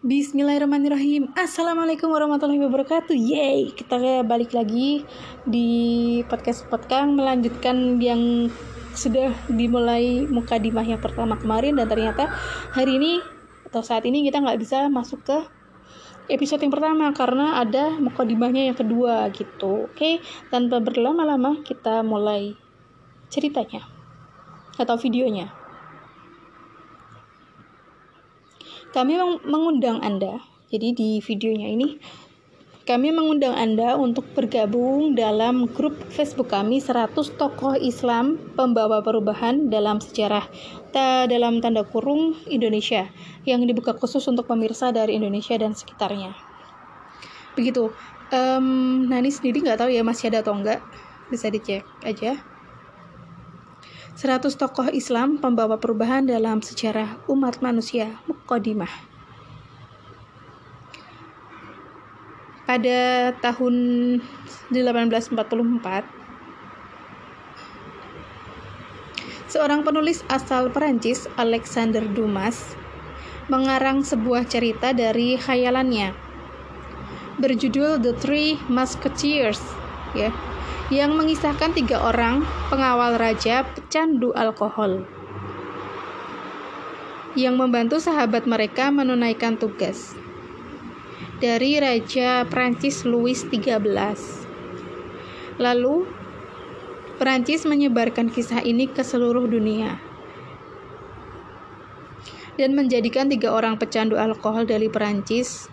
Bismillahirrahmanirrahim. Assalamualaikum warahmatullahi wabarakatuh. Yeay Kita balik lagi di podcast podcast Melanjutkan yang sudah dimulai muka dimah yang pertama kemarin. Dan ternyata hari ini Atau saat ini kita nggak bisa masuk ke episode yang pertama Karena ada muka dimahnya yang kedua gitu. Oke Tanpa berlama-lama kita mulai ceritanya Atau videonya kami mengundang Anda. Jadi di videonya ini kami mengundang Anda untuk bergabung dalam grup Facebook kami 100 tokoh Islam pembawa perubahan dalam sejarah ta dalam tanda kurung Indonesia yang dibuka khusus untuk pemirsa dari Indonesia dan sekitarnya. Begitu. Um, Nani sendiri nggak tahu ya masih ada atau enggak. Bisa dicek aja. 100 tokoh Islam pembawa perubahan dalam sejarah umat manusia Muqaddimah. Pada tahun 1844, seorang penulis asal Perancis, Alexander Dumas, mengarang sebuah cerita dari khayalannya berjudul The Three Musketeers, ya yang mengisahkan tiga orang pengawal raja pecandu alkohol yang membantu sahabat mereka menunaikan tugas. Dari Raja Prancis Louis XIII. Lalu, Prancis menyebarkan kisah ini ke seluruh dunia dan menjadikan tiga orang pecandu alkohol dari Perancis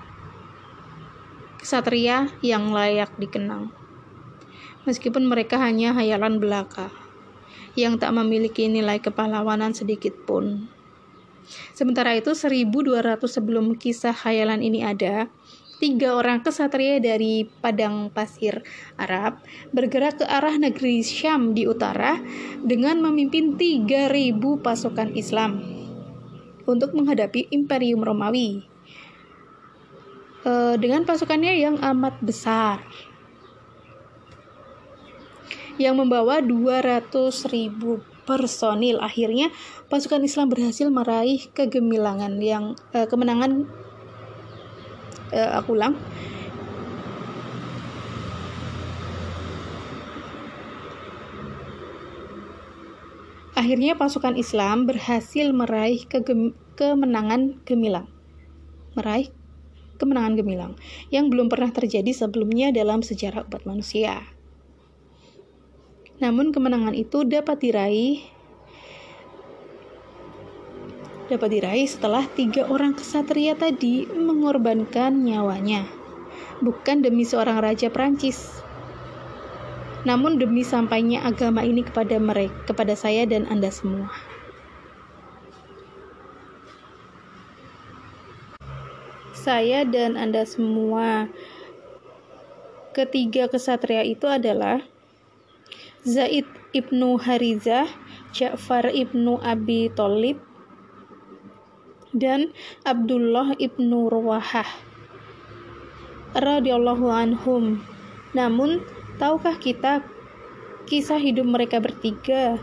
kesatria yang layak dikenang meskipun mereka hanya hayalan belaka yang tak memiliki nilai kepahlawanan sedikit pun. Sementara itu 1200 sebelum kisah hayalan ini ada, tiga orang kesatria dari padang pasir Arab bergerak ke arah negeri Syam di utara dengan memimpin 3000 pasukan Islam untuk menghadapi Imperium Romawi. Eh, dengan pasukannya yang amat besar yang membawa 200 ribu personil. Akhirnya pasukan Islam berhasil meraih kegemilangan yang uh, kemenangan uh, aku ulang Akhirnya pasukan Islam berhasil meraih kegem kemenangan gemilang. Meraih kemenangan gemilang yang belum pernah terjadi sebelumnya dalam sejarah umat manusia. Namun kemenangan itu dapat diraih dapat diraih setelah tiga orang kesatria tadi mengorbankan nyawanya, bukan demi seorang raja Prancis, namun demi sampainya agama ini kepada mereka, kepada saya dan Anda semua. Saya dan Anda semua. Ketiga kesatria itu adalah Zaid ibnu Harizah, Ja'far ibnu Abi Thalib, dan Abdullah ibnu Ruwahah radhiyallahu anhum. Namun, tahukah kita kisah hidup mereka bertiga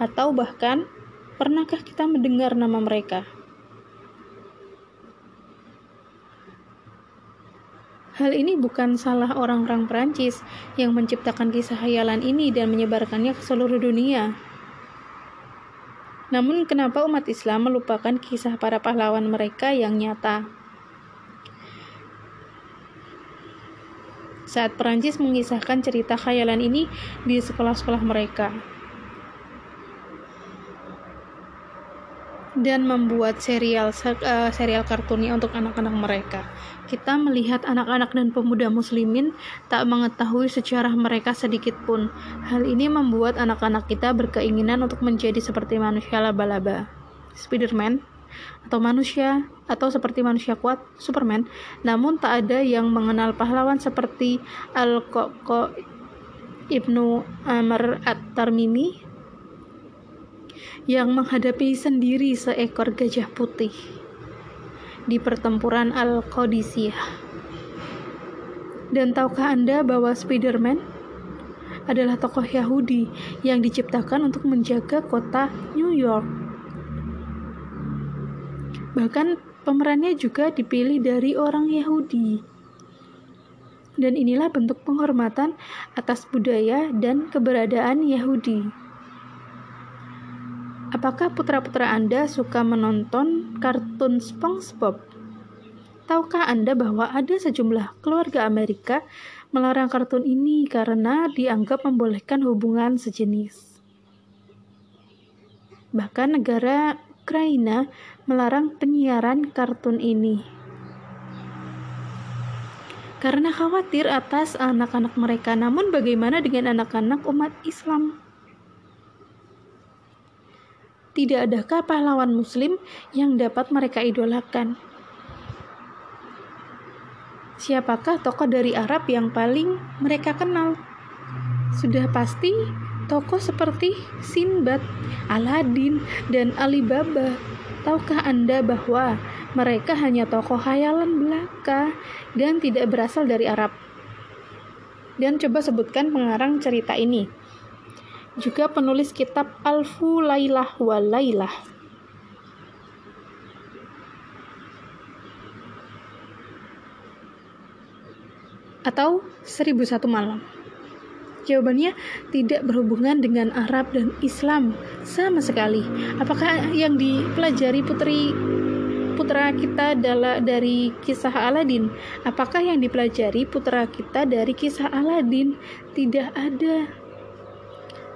atau bahkan pernahkah kita mendengar nama mereka? Hal ini bukan salah orang-orang Perancis yang menciptakan kisah hayalan ini dan menyebarkannya ke seluruh dunia. Namun, kenapa umat Islam melupakan kisah para pahlawan mereka yang nyata? Saat Perancis mengisahkan cerita khayalan ini di sekolah-sekolah mereka, dan membuat serial uh, serial kartunnya untuk anak-anak mereka. Kita melihat anak-anak dan pemuda muslimin tak mengetahui sejarah mereka sedikit pun. Hal ini membuat anak-anak kita berkeinginan untuk menjadi seperti manusia laba-laba. Spiderman atau manusia atau seperti manusia kuat Superman namun tak ada yang mengenal pahlawan seperti Al-Qaqqa Ibnu Amr At-Tarmimi yang menghadapi sendiri seekor gajah putih di pertempuran Al-Qadisiyah. Dan tahukah Anda bahwa Spider-Man adalah tokoh Yahudi yang diciptakan untuk menjaga kota New York? Bahkan pemerannya juga dipilih dari orang Yahudi. Dan inilah bentuk penghormatan atas budaya dan keberadaan Yahudi. Apakah putra-putra Anda suka menonton kartun SpongeBob? Tahukah Anda bahwa ada sejumlah keluarga Amerika melarang kartun ini karena dianggap membolehkan hubungan sejenis? Bahkan negara Ukraina melarang penyiaran kartun ini karena khawatir atas anak-anak mereka. Namun bagaimana dengan anak-anak umat Islam? Tidak adakah pahlawan muslim yang dapat mereka idolakan? Siapakah tokoh dari Arab yang paling mereka kenal? Sudah pasti tokoh seperti Sinbad, Aladin, dan Alibaba. Tahukah Anda bahwa mereka hanya tokoh hayalan belaka dan tidak berasal dari Arab? Dan coba sebutkan pengarang cerita ini. Juga penulis kitab Alfu Lailah wa Lailah. atau seribu satu malam? Jawabannya tidak berhubungan dengan Arab dan Islam sama sekali. Apakah yang dipelajari putri putra kita adalah dari kisah Aladin? Apakah yang dipelajari putra kita dari kisah Aladin? Tidak ada.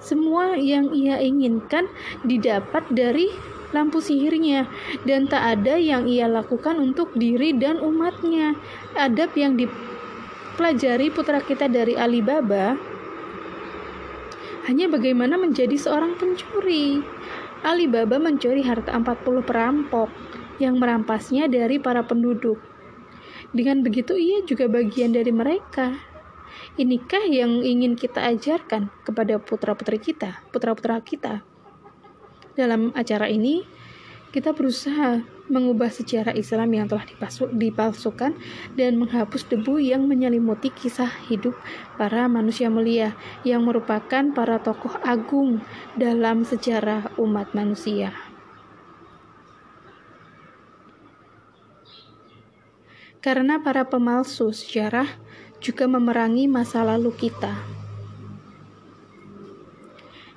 Semua yang ia inginkan didapat dari lampu sihirnya dan tak ada yang ia lakukan untuk diri dan umatnya. Adab yang di pelajari putra kita dari Alibaba hanya bagaimana menjadi seorang pencuri. Alibaba mencuri harta 40 perampok yang merampasnya dari para penduduk. Dengan begitu ia juga bagian dari mereka. Inikah yang ingin kita ajarkan kepada putra-putri kita, putra-putra kita? Dalam acara ini, kita berusaha mengubah sejarah Islam yang telah dipalsukan dan menghapus debu yang menyelimuti kisah hidup para manusia mulia yang merupakan para tokoh agung dalam sejarah umat manusia. Karena para pemalsu sejarah juga memerangi masa lalu kita.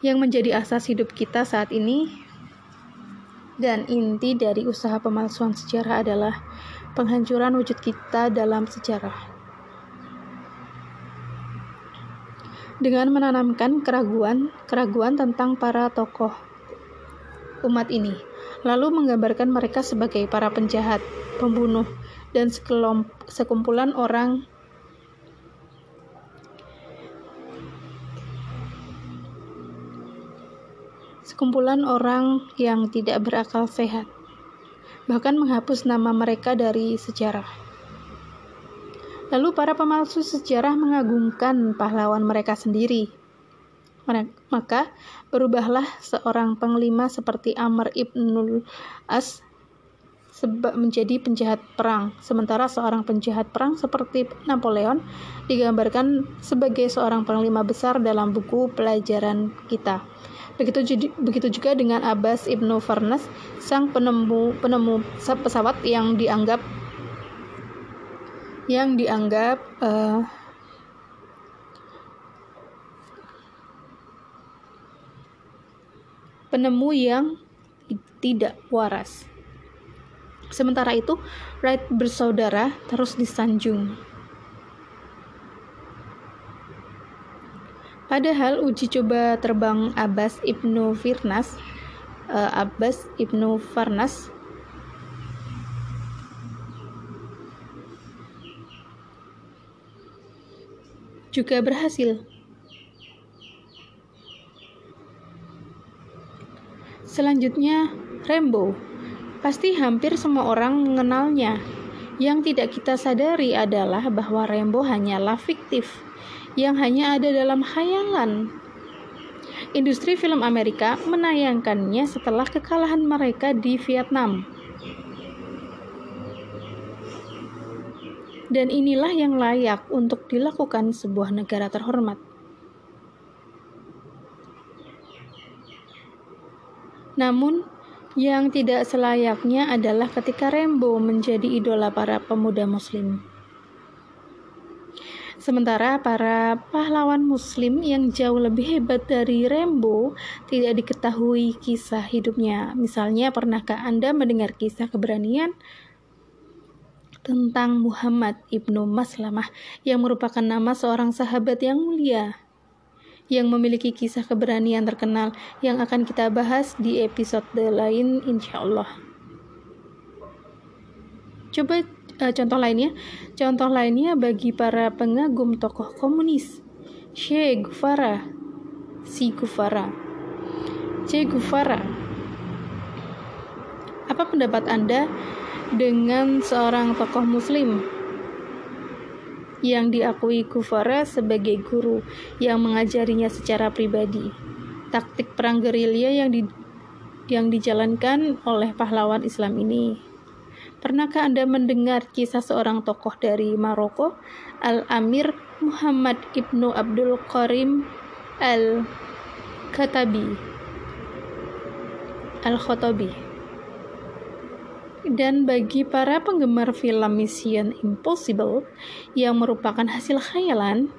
Yang menjadi asas hidup kita saat ini dan inti dari usaha pemalsuan sejarah adalah penghancuran wujud kita dalam sejarah. Dengan menanamkan keraguan-keraguan tentang para tokoh umat ini, lalu menggambarkan mereka sebagai para penjahat, pembunuh, dan sekumpulan orang sekumpulan orang yang tidak berakal sehat, bahkan menghapus nama mereka dari sejarah. Lalu para pemalsu sejarah mengagungkan pahlawan mereka sendiri. Maka berubahlah seorang panglima seperti Amr ibnul As menjadi penjahat perang, sementara seorang penjahat perang seperti Napoleon digambarkan sebagai seorang panglima besar dalam buku pelajaran kita. Begitu, begitu juga dengan Abbas ibnu Farnas, sang penemu penemu pesawat yang dianggap yang dianggap uh, penemu yang tidak waras. Sementara itu, Wright bersaudara terus disanjung. Padahal uji coba terbang Abbas ibnu Firnas, uh, Abbas ibnu Farnas juga berhasil. Selanjutnya, Rambo. Pasti hampir semua orang mengenalnya. Yang tidak kita sadari adalah bahwa Rambo hanyalah fiktif yang hanya ada dalam khayalan. Industri film Amerika menayangkannya setelah kekalahan mereka di Vietnam. Dan inilah yang layak untuk dilakukan sebuah negara terhormat. Namun, Yang tidak selayaknya adalah ketika Rembo menjadi idola para pemuda muslim. Sementara para pahlawan muslim yang jauh lebih hebat dari Rembo tidak diketahui kisah hidupnya. Misalnya, pernahkah Anda mendengar kisah keberanian tentang Muhammad ibnu Maslamah yang merupakan nama seorang sahabat yang mulia yang memiliki kisah keberanian terkenal yang akan kita bahas di episode lain insya Allah. Coba uh, contoh lainnya, contoh lainnya bagi para pengagum tokoh komunis, Che Guevara, si Guevara, Che Guevara. Apa pendapat Anda dengan seorang tokoh Muslim yang diakui Guevara sebagai guru yang mengajarinya secara pribadi? Taktik perang gerilya yang di, yang dijalankan oleh pahlawan Islam ini Pernahkah Anda mendengar kisah seorang tokoh dari Maroko, Al-Amir Muhammad Ibnu Abdul Karim Al-Khatabi? Al-Khotobi. Dan bagi para penggemar film Mission Impossible yang merupakan hasil khayalan,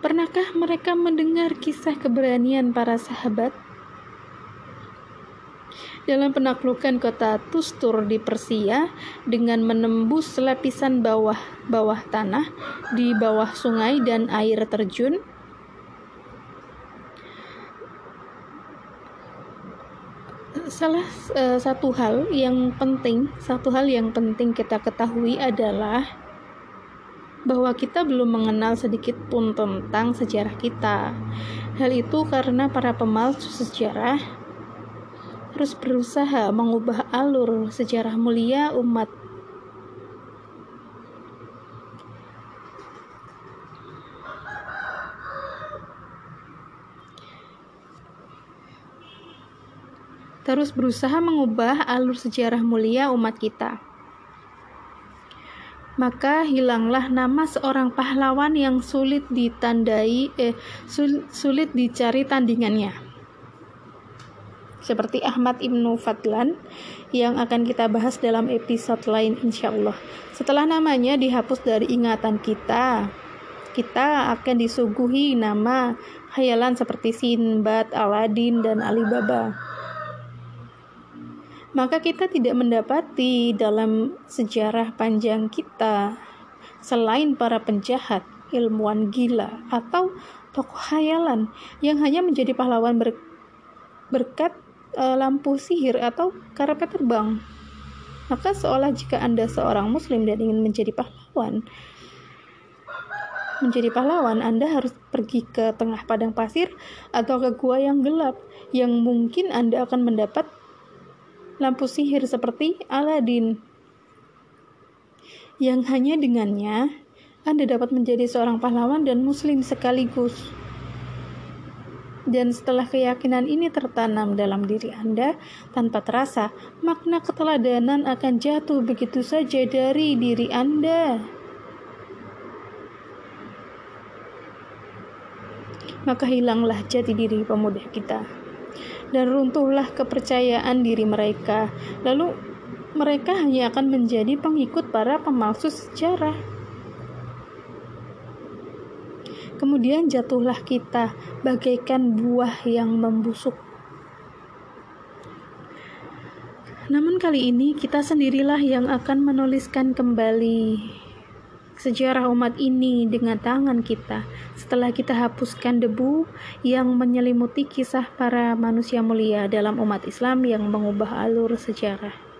pernahkah mereka mendengar kisah keberanian para sahabat dalam penaklukan kota Tustur di Persia dengan menembus lapisan bawah bawah tanah di bawah sungai dan air terjun. Salah uh, satu hal yang penting, satu hal yang penting kita ketahui adalah bahwa kita belum mengenal sedikit pun tentang sejarah kita. Hal itu karena para pemalsu sejarah terus berusaha mengubah alur sejarah mulia umat terus berusaha mengubah alur sejarah mulia umat kita. Maka hilanglah nama seorang pahlawan yang sulit ditandai, eh, sulit dicari tandingannya seperti Ahmad Ibnu Fadlan yang akan kita bahas dalam episode lain insya Allah. Setelah namanya dihapus dari ingatan kita, kita akan disuguhi nama khayalan seperti Sinbad, Aladin, dan Alibaba. Maka kita tidak mendapati dalam sejarah panjang kita selain para penjahat, ilmuwan gila, atau tokoh khayalan yang hanya menjadi pahlawan ber berkat uh, lampu sihir atau karpet terbang. Maka seolah jika Anda seorang muslim dan ingin menjadi pahlawan, menjadi pahlawan, Anda harus pergi ke tengah padang pasir atau ke gua yang gelap yang mungkin Anda akan mendapat lampu sihir seperti Aladin. Yang hanya dengannya Anda dapat menjadi seorang pahlawan dan muslim sekaligus. Dan setelah keyakinan ini tertanam dalam diri Anda tanpa terasa, makna keteladanan akan jatuh begitu saja dari diri Anda. Maka hilanglah jati diri pemuda kita. Dan runtuhlah kepercayaan diri mereka. Lalu mereka hanya akan menjadi pengikut para pemalsu sejarah. Kemudian jatuhlah kita bagaikan buah yang membusuk. Namun kali ini kita sendirilah yang akan menuliskan kembali sejarah umat ini dengan tangan kita setelah kita hapuskan debu yang menyelimuti kisah para manusia mulia dalam umat Islam yang mengubah alur sejarah.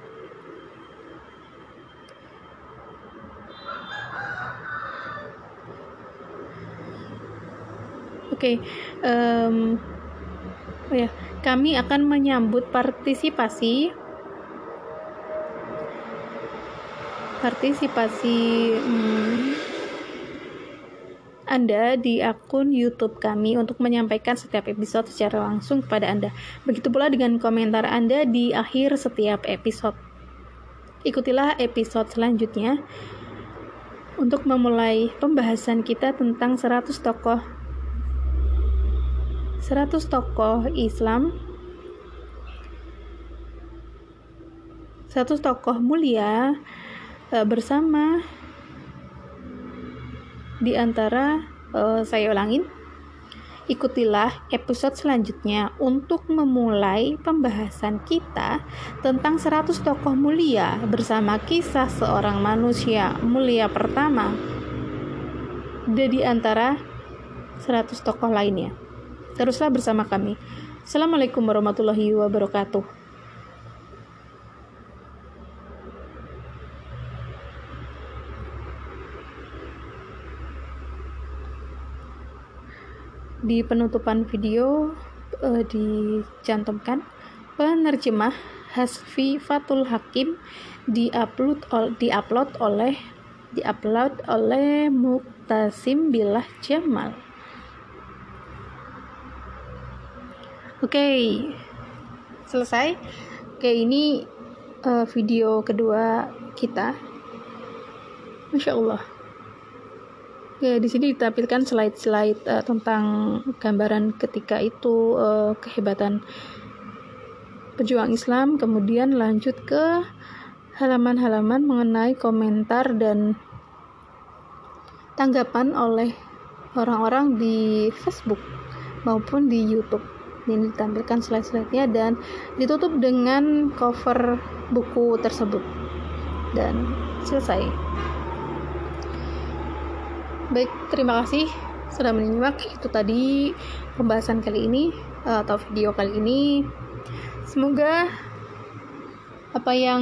Okay. um, oh ya, kami akan menyambut partisipasi partisipasi hmm, Anda di akun YouTube kami untuk menyampaikan setiap episode secara langsung kepada Anda. Begitu pula dengan komentar Anda di akhir setiap episode. Ikutilah episode selanjutnya untuk memulai pembahasan kita tentang 100 tokoh 100 tokoh Islam. Satu tokoh mulia uh, bersama. Di antara uh, saya ulangin Ikutilah episode selanjutnya untuk memulai pembahasan kita tentang 100 tokoh mulia bersama kisah seorang manusia mulia pertama. Di antara 100 tokoh lainnya. Teruslah bersama kami. Assalamualaikum warahmatullahi wabarakatuh. di penutupan video uh, dicantumkan penerjemah Hasfi Fatul Hakim diupload ol, diupload oleh diupload oleh Muktasim Bilah Jamal. Oke, okay. selesai. Oke, okay, ini uh, video kedua kita. Masya Allah. Ya, di sini ditampilkan slide-slide uh, tentang gambaran ketika itu uh, kehebatan pejuang Islam, kemudian lanjut ke halaman-halaman mengenai komentar dan tanggapan oleh orang-orang di Facebook maupun di YouTube. Ini ditampilkan slide-slide-nya dan ditutup dengan cover buku tersebut. Dan selesai. Baik, terima kasih sudah menyimak. Itu tadi pembahasan kali ini eh, atau video kali ini. Semoga apa yang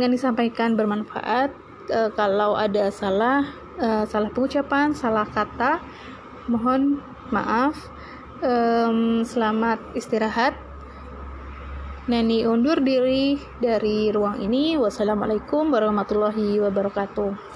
ingin disampaikan bermanfaat. Uh, kalau ada salah, uh, salah pengucapan, salah kata, mohon maaf. Um, selamat istirahat. Neni undur diri dari ruang ini. Wassalamualaikum warahmatullahi wabarakatuh.